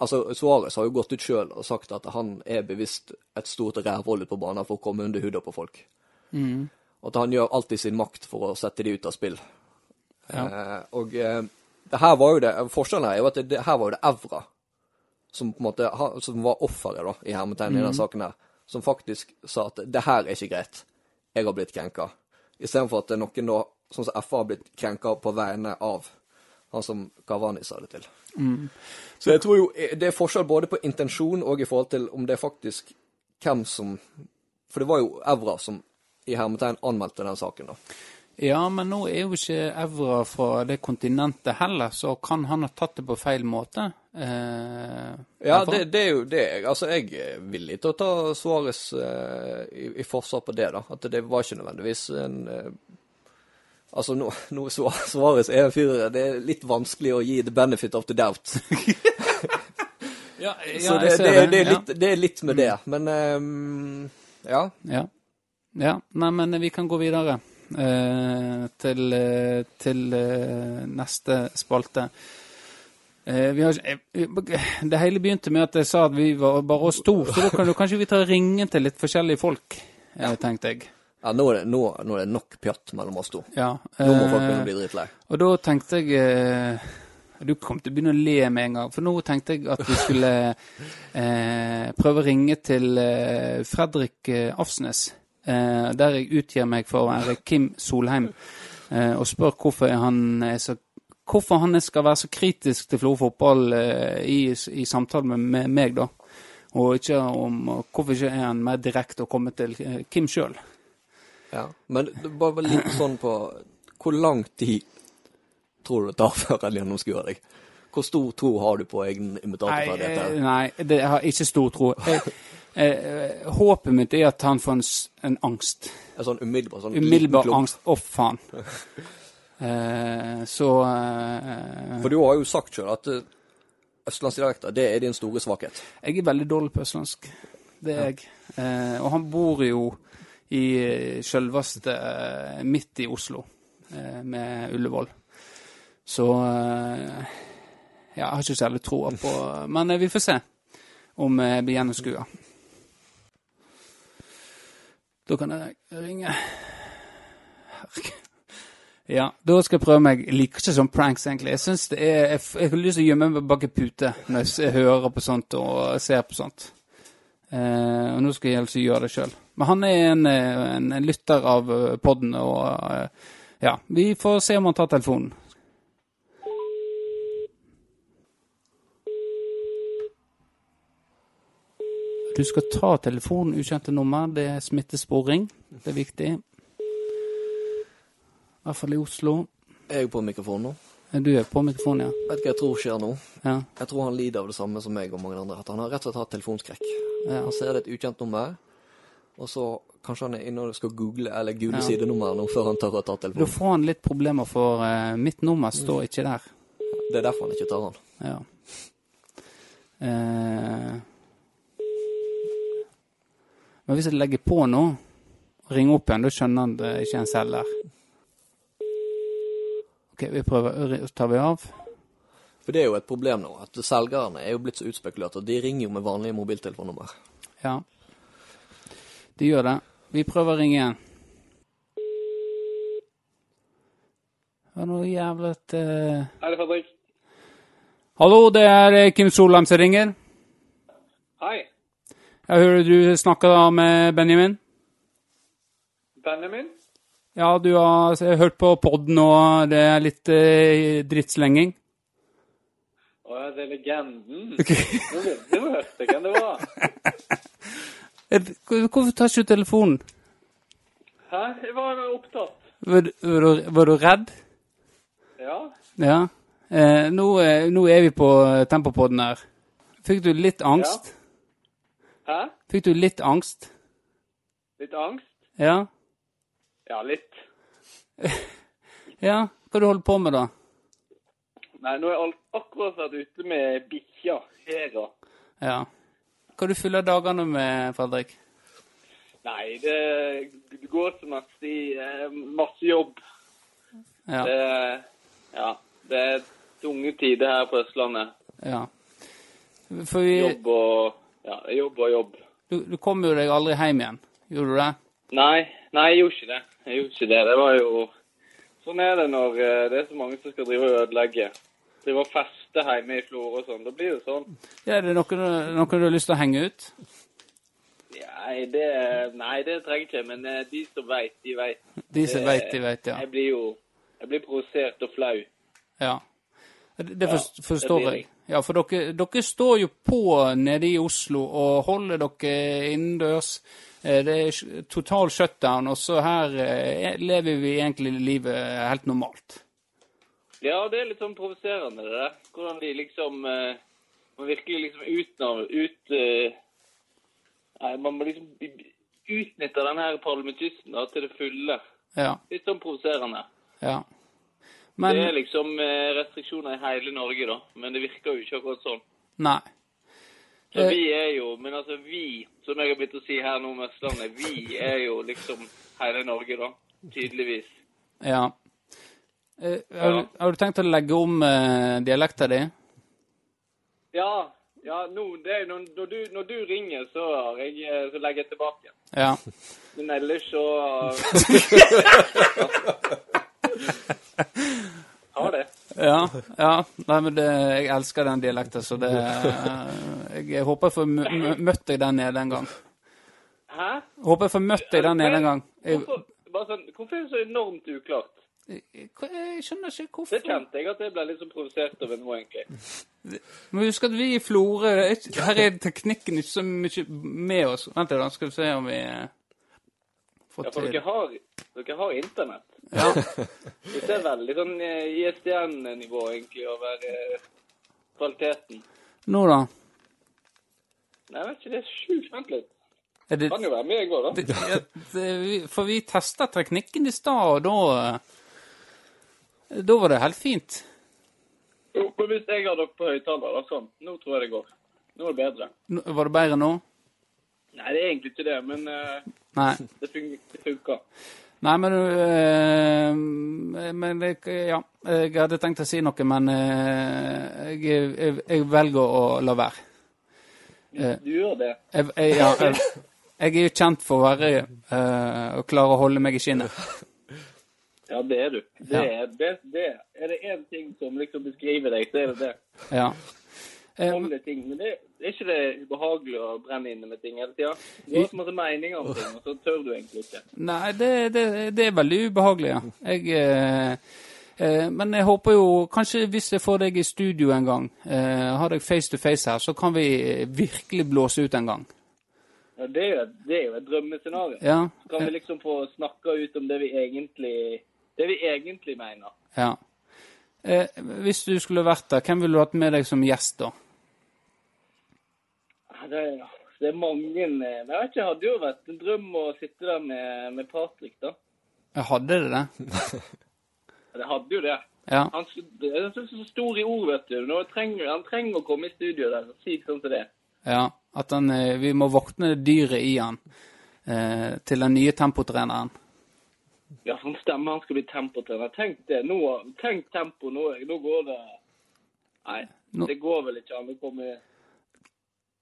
Altså, Suárez har jo gått ut sjøl og sagt at han er bevisst et stort rævhold på banen for å komme under huden på folk. Og at han gjør alt i sin makt for å sette de ut av spill. Eh, og eh, det her var jo det, Forskjellen her er jo at det, det her var jo det Evra som på en måte som var offeret da, i hermetegn i denne saken her, som faktisk sa at det her er ikke greit. Jeg har blitt krenka. Istedenfor at noen da, sånn som FA har blitt krenka på vegne av han som Kavani sa det til. Så jeg tror jo eh, det er forskjell både på intensjon og i forhold til om det er faktisk hvem som For det var jo Evra som i hermetegn anmeldte den saken, da. Ja, men nå er jo ikke Evra fra det kontinentet heller, så kan han ha tatt det på feil måte? Eh, Ja, det, det er jo det. Altså, jeg er villig til å ta Suárez eh, i, i forsvar på det, da. At det var ikke nødvendigvis en eh, Altså, nå, nå Suá- Suárez er en fyr Det er litt vanskelig å gi the benefit of the doubt. Ja, Så det, det, det, er litt, det er litt med det. Men ehm, ja. Ja. Ja. Nei, men vi kan gå videre eh, til, eh, til eh, neste spalte. Eh, vi har, eh, det hele begynte med at jeg sa at vi var bare oss to, så da kan du kanskje vi ta ringen til litt forskjellige folk, eh, tenkte jeg. ja nå, er det, nå, nå er det nok pjatt mellom oss to. Ja, Nå må folk begynne å bli dritlei. Og da tenkte jeg Du kom til å begynne å le med en gang. For nå tenkte jeg at vi skulle eh, prøve å ringe til eh, Fredrik Afsnes. Eh, der jeg utgir meg for å være Kim Solheim. Eh, og spør hvorfor han er så Hvorfor han skal være så kritisk til Florø fotball eh, i, i samtale med, med meg, da. Og ikke om hvorfor ikke er han mer direkte å komme til eh, Kim sjøl. Ja. Men bare, litt sånn på Hvor lang tid tror du det tar før han gjennomskuer deg? Hvor stor tro har du på egen Nei, imitatorferdighet? eh, nei, det har ikke stor tro. Jeg, eh, håpet mitt er at han får en, en angst. En sånn umiddelbar sånn Umiddelbar angst. Å, faen. Eh, så eh, For du har jo sagt sjøl at eh, østlandsdialekter, det er din store svakhet. Jeg er veldig dårlig på østlandsk. Det er jeg. Eh, og han bor jo i sjølveste eh, midt i Oslo, eh, med Ullevål. Så eh, ja, jeg har ikke særlig troa på Men eh, vi får se om jeg blir gjennomskua. Da kan jeg ringe Herregud. Ja, da skal jeg prøve meg. Jeg liker ikke sånn pranks, egentlig. Jeg synes det er, jeg, har lyst til å gjemme meg bak en pute når jeg hører på sånt og ser på sånt. Eh, og nå skal jeg altså gjøre det sjøl. Men han er en, eh, en, en lytter av poden, podden, og eh, ja, vi får se om han tar telefonen. Du skal ta telefonen, ukjente nummer. Det er smittesporing. Det er viktig. I hvert fall i Oslo. Er jeg på mikrofonen nå? Du er på mikrofonen, ja. Vet du hva jeg tror skjer nå? Ja. Jeg tror han lider av det samme som meg og mange andre. At han har rett og slett hatt telefonskrekk. ja. Han ser det et ukjent nummer, og så kanskje han er inne og skal google eller google Ja. sidenummeret nå før han tør å ta Da telefonen. får han litt problemer, for uh, mitt nummer står ikke der. Det er derfor han ikke tar den. Ja. Eh, men hvis jeg legger på nå, ringer opp igjen, da skjønner han det ikke er en selv der. OK, vi prøver. Tar vi av. For det er jo et problem nå, at selgerne er jo blitt så utspekulert, og de ringer jo med vanlige mobiltelefonnummer. Ja. De gjør det. Vi prøver å ringe igjen. Det var noe jævlet eh... Hei, det er Fredrik. Hallo, det er eh, Kim Solheim som ringer. Hei, Jeg hører du snakker da med Benjamin. Benjamin. Ja, du har hørt på podden, og det er litt eh, drittslenging. Å ja, det er legenden. Nå vet du hørte hvem det var. Eh, Hvorfor tar ikke du telefonen? Hæ? Jeg var opptatt. Var, var, du, var du redd? Ja. Ja. Eh, nå, eh, nå er vi på eh, Tempopodden her. Fikk du litt angst? Hæ? Fikk du litt angst? Litt angst? Ja? Ja, litt. Ja? Hva du holder på med, da? Nei, nå har jeg akkurat vært ute med bikkja, Hera. Ja. Hva du fyller dagene med, Fredrik? Nei, det, det går som at de eh, Masse jobb. Ja. Det, ja, det er tunge tider her på Østlandet. ja. For vi Jobb og Ja, jobb og jobb. du, du kom jo deg aldri hjem igjen. Gjorde du det? Nei, nei, jeg gjorde ikke det. Jeg gjorde ikke det. Det var jo Sånn er det når eh, det er så mange som skal drive og ødelegge. Drive og feste hjemme i Florø og sånn. Da blir det sånn. Ja, er det noe, du- du har lyst til å henge ut? Nei, det, nei, det trenger jeg ikke. Men eh, de som veit, de veit. De som veit, de veit, ja. Jeg blir jo Jeg blir provosert og flau. ja. Det, det Ja, det forstår jeg. Ja, for dere, dere står jo på nede i Oslo og holder dere innendørs. Eh, Det er total shutdown, og så her eh, lever vi egentlig livet helt normalt. Ja, det er litt sånn provoserende, det der. Hvordan de liksom eh, Man virkelig liksom utenom, Ut... nei, man må liksom utnytte denne parlamentismen da, til det fulle. Ja. Litt sånn provoserende. ja. Det er liksom eh, restriksjoner i hele Norge, da. Men det virker jo ikke akkurat sånn. Nei. Så Eh. vi er jo Men altså, vi, som jeg har begynt å si her nå med Østlandet, vi er jo liksom hele Norge, da. Tydeligvis. Ja. Eh, har, du, har du tenkt å legge om uh, dialekta di? Ja, ja det er, når, når, du, når du ringer, så, jeg, så legger jeg tilbake. Ja. Men ellers så Har det. Ja. ja. Nei, men det, jeg elsker den dialekten, så det Jeg, Jeg håper jeg får mø- mø- møtt deg der nede en gang. Hæ? Håper jeg får møtt deg der nede en gang. Hvorfor, sånn, hvorfor er det så enormt uklart? jeg, jeg skjønner ikke hvorfor. Det kjente jeg at jeg ble litt så provosert over nå, egentlig. Men husk at vi i Florø er Her er teknikken ikke så mye med oss. Vent litt, da skal vi se om vi får til Ja, for dere har, dere har internett. Ja. Det ser veldig sånn eh, ISDN-nivå egentlig over eh, kvaliteten. Nå, da? Nei, jeg vet ikke, det er sjukt. Vent litt. Er det, Kan jo være med i går, da. det, ja, det, vi- for vi testa teknikken i stad, og da eh, Da var det helt fint. Jo, men hvis jeg har dere på høyttaler, da, sånn. Nå tror jeg det går. Nå er det bedre. Nå- Var det bedre nå? Nei, det er egentlig ikke det, men uh, det funker. Nei, men øh, Men ja. Jeg hadde tenkt å si noe, men øh, jeg, jeg, jeg velger å la være. Eh. Du gjør det. Jeg, jeg, ja, jeg, jeg er jo kjent for å være øh, å klare å holde meg i skinnet. Ja, det er du. Det Ja. er, det, det. er det én ting som liksom beskriver deg, så er det det. Ja. Eh, Holde ting. Men det, er ikke det ubehagelig å brenne inne med ting hele tida? Du har så masse meninger om ting, og så tør du egentlig ikke. Nei, det, det, det er veldig ubehagelig, ja. Jeg, eh, eh, men jeg håper jo Kanskje hvis jeg får deg i studio en gang, eh, har deg face to face her, så kan vi virkelig blåse ut en gang. Ja, det, er jo, et- det er jo et drømmescenario. Ja. Så kan vi liksom få snakka ut om det vi egentlig, det vi egentlig mener. ja. Eh, hvis du skulle vært der, hvem ville du hatt med deg som gjest da? Det, det er mange Men jeg vet ikke, jeg hadde jo vært en drøm å sitte der med, med Patrick, da. Jeg hadde det det? Det hadde jo det. Ja. Han det er så, stor i ord, vet du. Trenger, han trenger å komme i studio der si sånn som det. ja. At han, eh, vi må våkne dyret i han eh, til den nye tempotreneren. Ja, for han stemmer han skal bli tempotrener. Tenk det. Nå, tenk tempo. Nå, nå går det Nei, Nå- det går vel ikke an å komme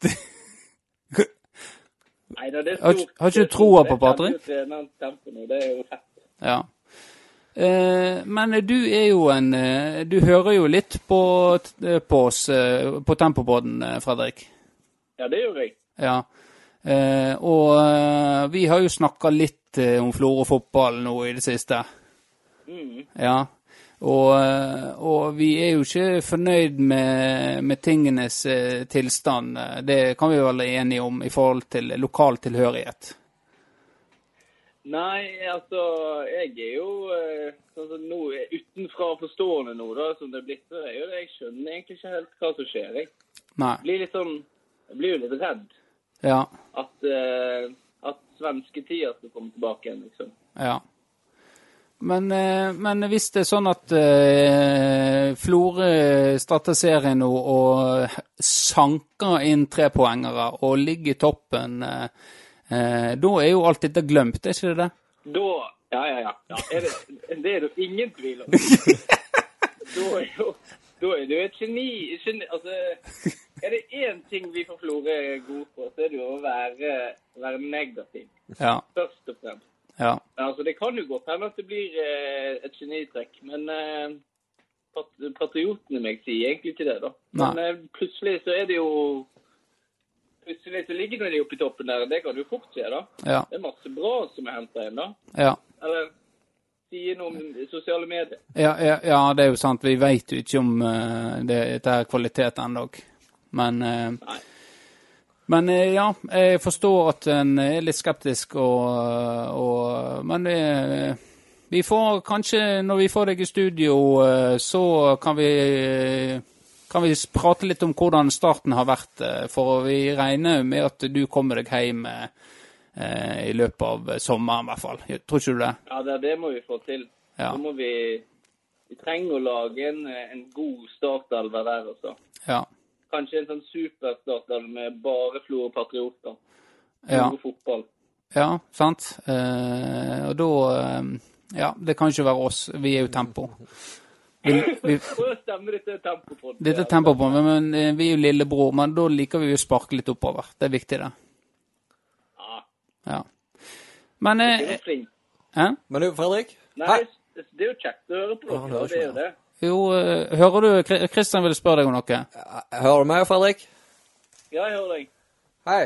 Nei det er stort. Har, har ikke du troa på Patrick? Det er jo fett. Ja. Eh, men du er jo en eh, Du hører jo litt på, på oss eh, på Tempopodden, eh, Fredrik. Ja, det gjør jeg. Ja. Eh, og eh, vi har jo snakka litt eh, om Florø fotball nå i det siste. Mm. Ja. Og, og vi er jo ikke fornøyd med, med tingenes eh, tilstand. Det kan vi jo være enige om i forhold til lokal tilhørighet. Nei, altså, jeg er jo eh, sånn nå, utenfra forstående nå, da, som det er blitt. så er jo det, Jeg skjønner egentlig ikke helt hva som skjer. Jeg blir sånn Jeg blir jo litt redd Ja. at, uh, at svensketida skal komme tilbake igjen, liksom. Ja. Men, eh, men hvis det er sånn at eh, Florø starter serien nå og sanker inn trepoengere og ligger i toppen, eh, eh, da er jo alt dette glemt, er ikke det det? Da Ja, ja, ja. ja er det, det er det ingen tvil om. Da er jo da er jo et geni, geni Altså, er det én ting vi fra Florø er gode på, så er det jo å være, være negativ. Ja. Først og fremst. Ja. Altså, Det kan jo godt hende at det blir eh, et genitrekk, men eh, pat patriotene meg sier egentlig ikke det, da. Men Nei. eh, plutselig så er det jo Plutselig så ligger de oppe i toppen der, det kan jo fort se, da. Ja. Det er masse bra som er henta inn, da. Ja. Eller sier noe om sosiale medier. Ja, ja, ja, det er jo sant. Vi vet jo ikke om uh, det, dette er kvalitet ennå. Men, uh. Men eh, ja, jeg forstår at en er litt skeptisk, og, og Men eh, vi får kanskje, når vi får deg i studio, eh, så kan vi kan vi prate litt om hvordan starten har vært, eh, for vi regner med at du kommer deg hjem eh, eh, i løpet av sommeren, i hvert fall. Tror ikke du det? Ja, det, det må vi få til. Ja. Så må vi Vi trenger å lage en, en god startelver der, også. Ja. Kanskje en sånn superstarter med bare Florø Patrioter. Ja, fotball. ja sant. Eh, og da eh, Ja, det kan ikke være oss. Vi er jo Tempo. Vi, vi, dette tempo på dette Tempo på, men, eh, vi er jo lillebror, men da liker vi å sparke litt oppover. Det er viktig, det. Ja, Ja. Men eh? Men du, Fredrik? Nei, det er jo kjekt å høre på Ja, dere. Ja, det er jo det. Jo, eh, hører du Kristian vil spørre deg om noe? Hører du meg, Fredrik? Ja, jeg hører deg. Hei.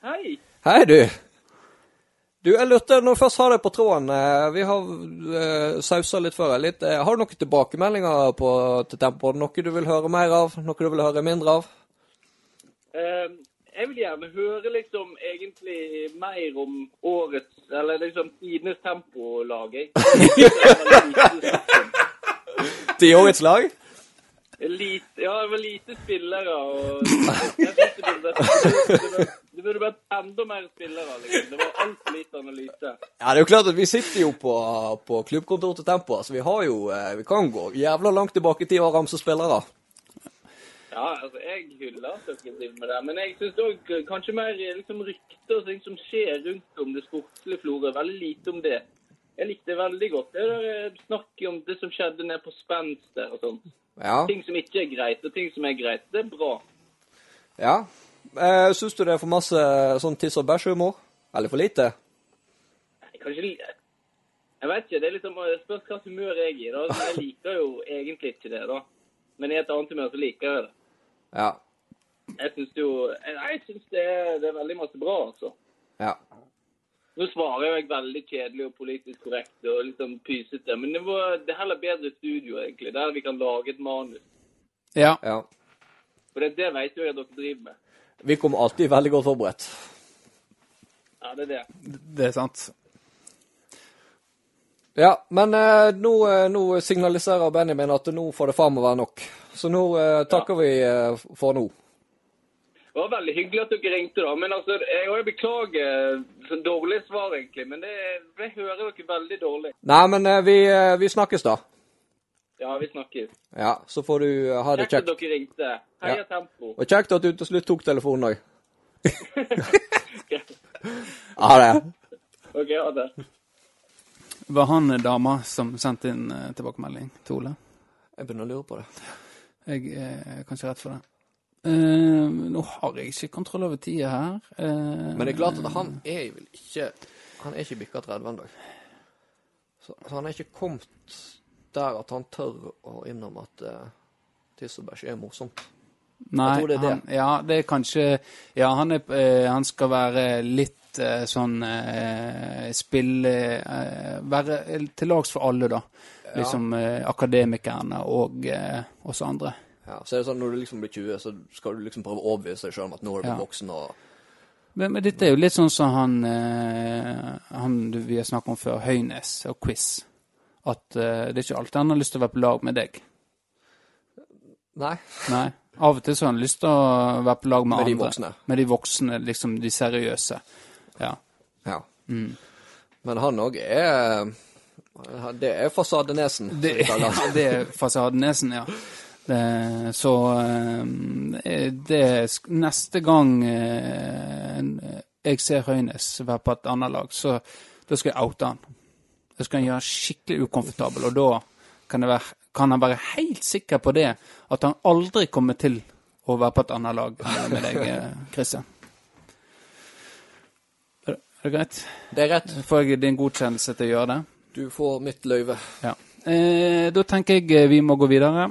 Hei! Hei, du. Du, jeg lurte, når først har deg på tråden, eh, vi har uh, sausa litt før. Litt, uh, har du noen tilbakemeldinger på, til Tempo? Noe du vil høre mer av? Noe du vil høre mindre av? Eh, jeg vil gjerne høre liksom egentlig mer om årets, eller liksom tidenes tempolag. jeg. Til årets lag? Lite, ja, det var lite spillere og jeg synes det burde, det det burde vært enda mer spillere. liksom. Det var altfor lite analyse. Ja, det er jo klart at vi sitter jo på, på klubbkontoret til Tempo, så vi har jo eh, Vi kan gå jævla langt tilbake i tid og ramse spillere. Ja, altså, jeg hyller at dere driver med det, men jeg syns òg kanskje mer liksom, rykter og ting som skjer rundt om det sportslige Florø. Veldig lite om det. Jeg likte veldig godt. Det der eh, snakket om det som skjedde nede på Spenster og sånt. Ja. Ting som ikke er greit, og ting som er greit. Det er bra. ja. Eh, Syns du det er for masse sånn tiss og bæsj-humor? Eller for lite? Kanskje li- Jeg vet ikke. Det er liksom, spørs hva humør jeg er i. da. Jeg liker jo egentlig ikke det, da. Men i et annet humør så liker jeg det. Ja. Jeg syns jo Nei, jeg syns det, det er veldig masse bra, altså. Ja. Nå svarer jeg veldig kjedelig og politisk korrekt og liksom pysete, men det, var, det er heller bedre studio, egentlig, der vi kan lage et manus. Ja. ja. For det, det vet jo jeg at dere driver med. Vi kommer alltid veldig godt forberedt. Ja, det er det. Det er sant. Ja, men eh, nå, eh, nå signaliserer Benjamin at nå får det faen meg være nok. Så nå eh, takker vi eh, for nå. Det var veldig hyggelig at dere ringte, da. Men altså, jeg, jeg beklager dårlig svar, egentlig. Men det, jeg hører dere veldig dårlig. Nei, men eh, vi, eh, vi snakkes, da. Ja, vi snakkes. Ja, så får du eh, ha det Kjekt Kjekt at dere ringte. Heia Ja. Tempo. Og kjekt at du til slutt tok telefonen òg. Ha det. OK, ha det. Var han dama som sendte inn tilbakemelding til Ole? Jeg begynner å lure på det. Jeg er kanskje redd for det. Eh, nå har jeg ikke kontroll over tida her. Uh, Men det er klart at han er vel ikke Han er ikke bikka 30 ennå. Så, så han er ikke kommet der at han tør å innrømme at uh, tiss og bæsj er morsomt. Nei, tror det er det. Han, ja, det er kanskje Ja, han, er, uh, han skal være litt sånn Spille Være til lags for alle, da. Liksom akademikerne og oss andre. Ja, så er det sånn når du liksom blir 20, så skal du liksom prøve å overbevise deg sjøl om at nå er du Ja. voksen og Men, men dette er jo litt sånn som han, eh, han du, vi har snakket om før, Høynes og quiz. At eh, det er ikke alltid han har lyst til å være på lag med deg. Nei. Nei. Av og til så har han lyst til å være på lag med, Med de andre. voksne. Med de voksne, liksom de seriøse. Ja. Ja. Mm. Men han òg er Det er fasadenesen. Det, ja, det er fasadenesen, ja. Det, så eh, det Neste gang eh, jeg ser Høynes være på et annet lag, så da skal jeg oute han. Da skal han gjøre skikkelig ukomfortabel, og da kan, det være, kan han være helt sikker på det, at han aldri kommer til å være på et annet lag med deg, eh, Christian. Er det, greit? Det er rett. Får jeg din godkjennelse til å gjøre det? Du får mitt løyve. Ja. Eh, da tenker jeg eh, vi må gå videre.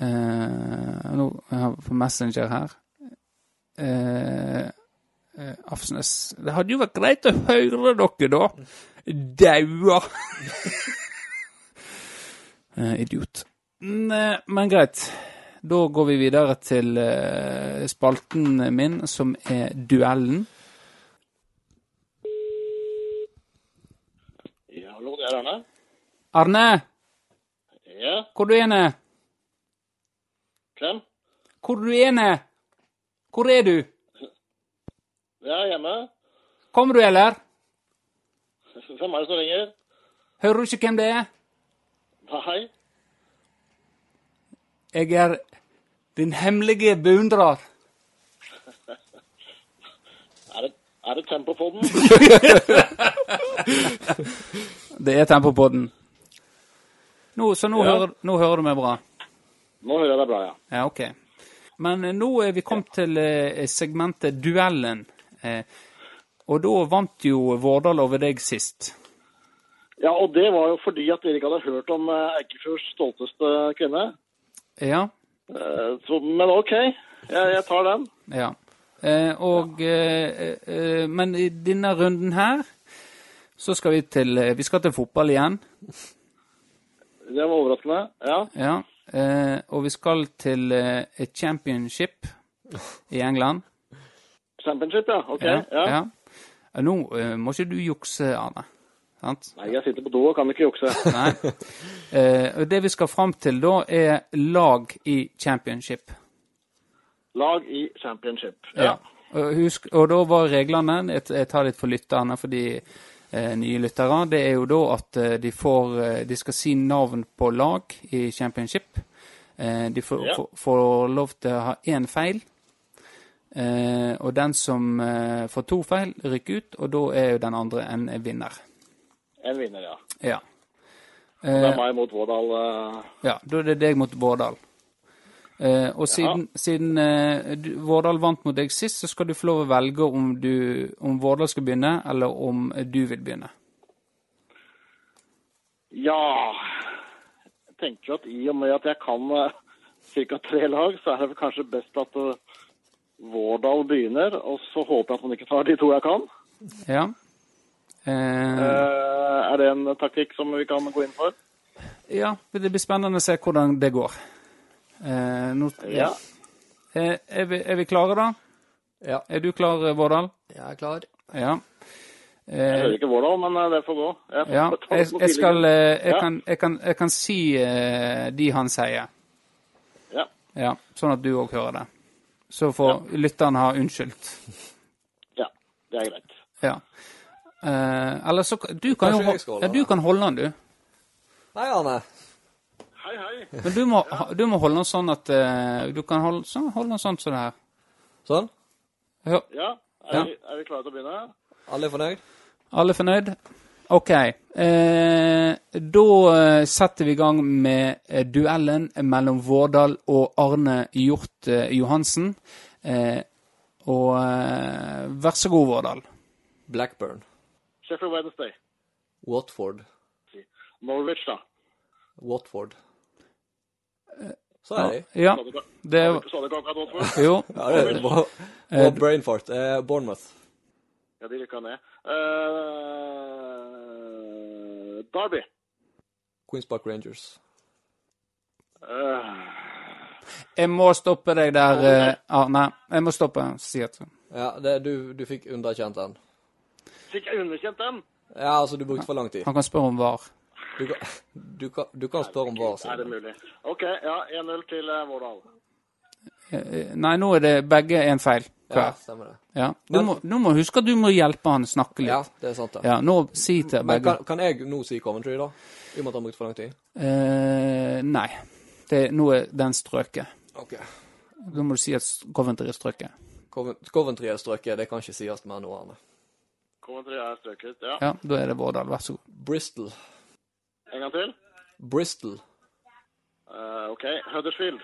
Eh, nå har på Messenger her. Eh, eh, Afsnes Det hadde jo vært greit å høre dere, da. Daua. eh, idiot. Ne, men greit. Da går vi videre til spalten min, som er Duellen. Ja, hallo, det er Arne. Arne, Ja, hvor er du hen? Hvem? Hvor du er du? Hvor er du? Jeg er hjemme. Kommer du, eller? Hvem er det som ringer? Hører du ikke hvem det er? Nei. Jeg er Din hemmelige beundrer. Er det, er det tempo på den? Det er tempo på den. Nå, så nå, Ja. hører, nå hører du meg bra? Nå hører jeg deg bra, ja. Ja, OK. Men eh, nå er vi kommet til eh, segmentet Duellen. Eh, og da vant jo Vårdal over deg sist. Ja, og det var jo fordi at dere ikke hadde hørt om Eikefjords stolteste kvinne. Ja. Så, men OK, jeg, jeg tar den. Ja. Eh, og ja. eh, Men i denne runden her så skal vi til Vi skal til fotball igjen. Det var overraskende. Ja. Ja. Eh, og vi skal til eh, et championship i England. Championship, ja. OK. Ja. Ja. ja. Eh, Nå må ikke du jukse, Arne. Sant? Nei, jeg sitter på do og kan ikke jukse. Nei. Eh, det vi skal fram til da, er lag i championship. Lag i championship. Ja. Og, husk, og da var reglene Jeg, tar litt for lytterne, for de eh, nye lyttere. Det er jo da at eh, de får eh, De skal si navn på lag i championship. Eh, de får, Ja. får, lov til å ha én feil. Eh, og den som eh, får to feil, rykker ut, og da er jo den andre en vinner. En vinner, ja. Ja. Det er Eh, meg mot Vårdal. eh, ja, da er det deg mot Vårdal. Eh, og siden, siden uh, du, Vårdal vant mot deg sist, så skal du få lov å velge om, du, om Vårdal skal begynne, eller om du vil begynne. Ja Jeg tenker at i og med at jeg kan uh, ca. tre lag, så er det kanskje best at Vårdal begynner. Og så håper jeg at han ikke tar de to jeg kan. Ja. Eh, Eh, er det en taktikk som vi kan gå inn for? ja, det blir spennende å se hvordan det går. Eh, nå, Ja. Eh, er, vi, er vi klare, da? Ja. Er du klar, Vårdal? Jeg er klar. Ja. Jeg Eh, hører ikke Vårdal, men uh, det får gå. Jeg, får ja. Jeg, jeg, skal, eh, jeg, Ja. kan, jeg, kan, jeg kan si eh, de han sier. Ja. Ja, sånn at du òg hører det. Så får lytteren ha unnskyldt. ja, det er greit. Ja. Eh, eller så Du kan Kanskje jo ja, du kan holde den, du. Nei, Arne. Hei, hei. Men du må, ja. du må holde den sånn at uh, Du kan holde, sånn, holde den sånn som det her. Sånn? Ja. Ja, er, Ja. Vi, er vi klare til å begynne? Alle er fornøyd? Alle er fornøyd? OK. Eh, da eh, setter vi i gang med eh, duellen mellom Vårdal og Arne Hjort Johansen. Eh, og eh, vær så god, Vårdal. Blackburn. Sheffield Wednesday. Watford. Norwich, da. Watford. Så er det. Ja, Sa det sa du ikke- sa du ikke akkurat Watford? Jo. Ja, det er var Eh, Brainfart. Eh, Bournemouth. Ja, de rykka ned. Uh, Derby. Queens Park Rangers. Uh, Jeg må stoppe deg der, Arne. Jeg må stoppe. Si at Ja, det, du, du fikk underkjent den. fikk jeg underkjent den? Ja, altså, du brukte for lang tid. Han kan spørre om var. Du kan, du kan, du kan spørre om hva. Er det mulig? OK, ja. 1-0 til uh, Vårdal. Eh, Nei, nå er det begge en feil Ja, stemmer det. Ja. Du, må, nå må huske at du må hjelpe han snakke litt. Ja, det er sant, det. Ja, nå si til Men begge. kan, kan jeg nå si Coventry, da? I og med at han brukte for lang tid? Eh, nei. Det, nå er den strøket. Ok. Da må du si at Coventry er strøket. Covent- Coventry er strøket, det kan ikke sies mer noe Arne. Coventry er strøket. Ja. Ja, da er det Vårdal. Vær så god. Bristol. En gang til. Bristol. Uh, OK. Huddersfield.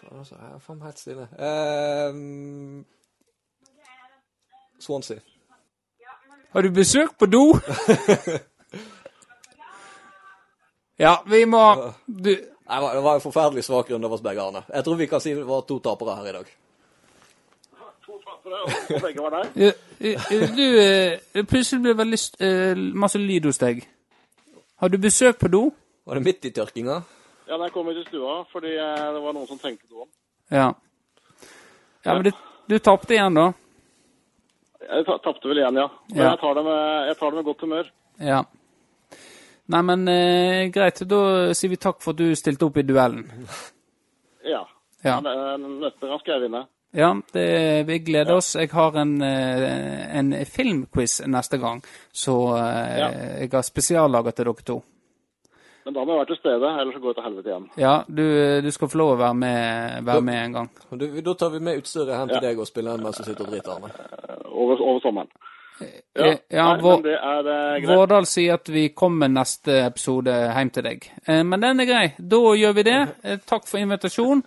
Faen, altså, jeg er faen helt stille. Ehm, Swansea. Har du besøk på do? ja, vi må du, Nei, det var- en forferdelig svak runde av oss begge, Arne. Jeg tror vi kan si det var to tapere her i dag. To tapere, og begge var eh, Du eh, Plutselig ble det veldig st- masse lyd hos deg. Har du besøk på do? Var det midt i tørkinga? Ja, den jeg kom ut i stua fordi eh, det var noen som tenkte do om. Ja. Ja, men du, du tapte igjen, da? Jeg ta- tapte vel igjen, ja. Men Ja. jeg, tar det med, jeg tar det med godt humør. Ja. Nei, men eh, greit. Da sier vi takk for at du stilte opp i duellen. Ja. Ja. Men, eh, neste gang skal jeg vinne. Ja, det, vi gleder oss. Jeg har en, eh, en filmquiz neste gang, så eh, Ja. jeg har spesiallaget til dere to. Men da må jeg være til stede, ellers så går det til helvete igjen. Ja, du, du skal få lov å være med, være med en gang. Du, da tar vi med utstyret hen til Ja. deg og spiller en mens du sitter og driter, Arne. Over, over sommeren. Ja, ja, Nei, vår, eh. Vårdal sier at vi kommer neste episode hjem til deg. Eh, men den er grei. Da gjør vi det. Eh, takk for invitasjon.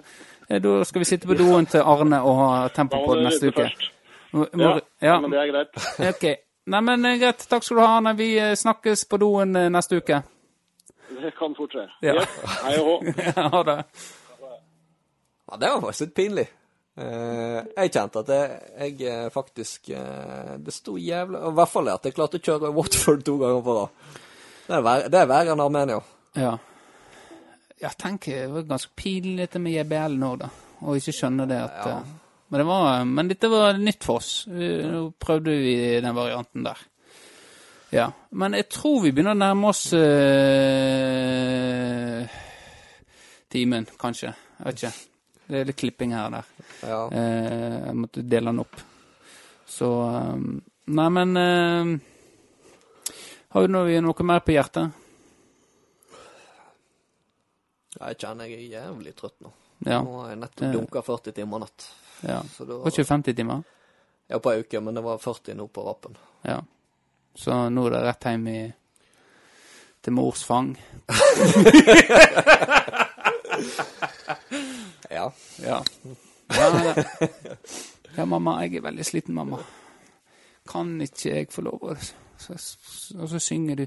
Eh, da skal vi sitte på doen til Arne og ha tempo på neste uke. Må, Ja, ja, men det er greit. ok. Nei, men eh, greit. Takk skal du ha, Arne. Vi eh, snakkes på doen neste uke. Det kan fort skje. Ja. Yes. Hei og hå. ha det. Ja, det var faktisk litt pinlig. Uh, jeg kjente at jeg, jeg faktisk uh, Det sto jævlig I hvert fall at jeg klarte å kjøre Watford to ganger på rad. Det er verre enn Armenia. Ja. Jeg tenker det var ganske pinlig dette med JBL nå, da. Og ikke skjønne det at Ja. eh, men, det var, men dette var nytt for oss. Nå prøvde vi den varianten der. Ja. Men jeg tror vi begynner å nærme oss uh, timen, kanskje. Jeg vet ikke. Det er litt klipping her og der. Ja. Uh, jeg måtte dele den opp. Så eh, Nei, men uh, Har du noe, noe mer på hjertet? Jeg kjenner jeg er jævlig trøtt nå. Ja. Nå har jeg nettopp Det- dunka 40 timer natt. ja. Så Det var ikke 50 timer? Ja, på ei uke, men det var 40 nå på rappen. Ja. Så nå er det rett hjem i, til mors fang. Ja. Ja. Ja, mamma, jeg er veldig sliten, mamma. Kan ikke jeg få lov å så, så, Og så synger du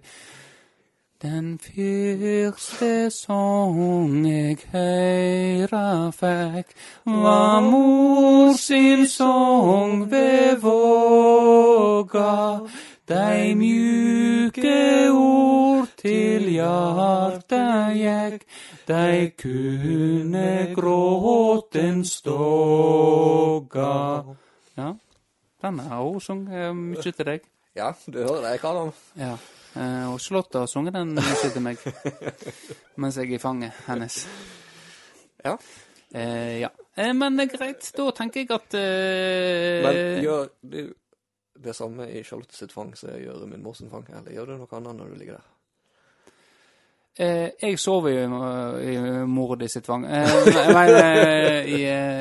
Den første song jeg høyra fikk, var mor sin song ved våga. Dei mjuke ord til hjarta gikk, dei kunne gråten ståga. Ja, den har hun sunget mye til deg. ja, du hører det. Jeg kan om. Ja. Eh, og Charlotte har sunget den musikken til meg mens jeg er i fanget hennes. Ja. Uh, ja. Uh, men det greit. Da tenker jeg at Men gjør du det samme i Charlotte sitt fang som jeg gjør i min mors fang, eller gjør du noe annet når du ligger der? eh, Jeg sover jo i, i mora di sitt fang. Eh, nei, i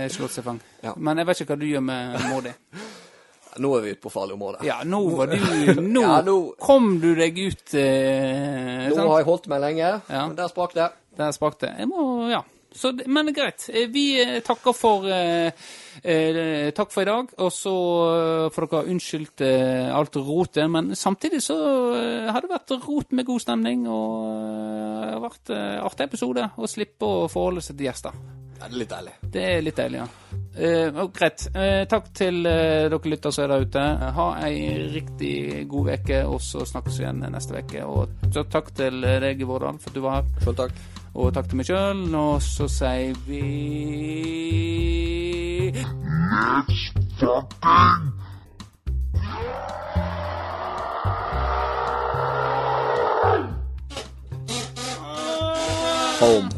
Charlotte sitt fang. Ja. Men jeg vet ikke hva du gjør med mor di. Nå er vi ute på farlig område. Ja, nå var du Nå, Ja, nå- kom du deg ut eh, Nå sant? har jeg holdt meg lenge, Ja. men der sprakk det. Der sprakk det. Jeg må, ja. Så, men greit. Eh, Vi eh, takker for eh, eh, Takk for i dag. Og så får dere ha unnskyldt eh, alt rotet. Men samtidig så eh, har det vært rot med god stemning. Og det har vært eh, artig episode å slippe å forholde seg til gjester. Ja, det er litt deilig. Det er litt deilig, ja. Eh, og greit. Eh, takk til eh, dere lytter som er der ute. Ha ei riktig god uke, og så snakkes vi igjen neste uke. Og så takk til deg, Vårdal, for at du var her. Selv takk. Og takk til meg sjøl. Og så sier vi Let's fucking Home.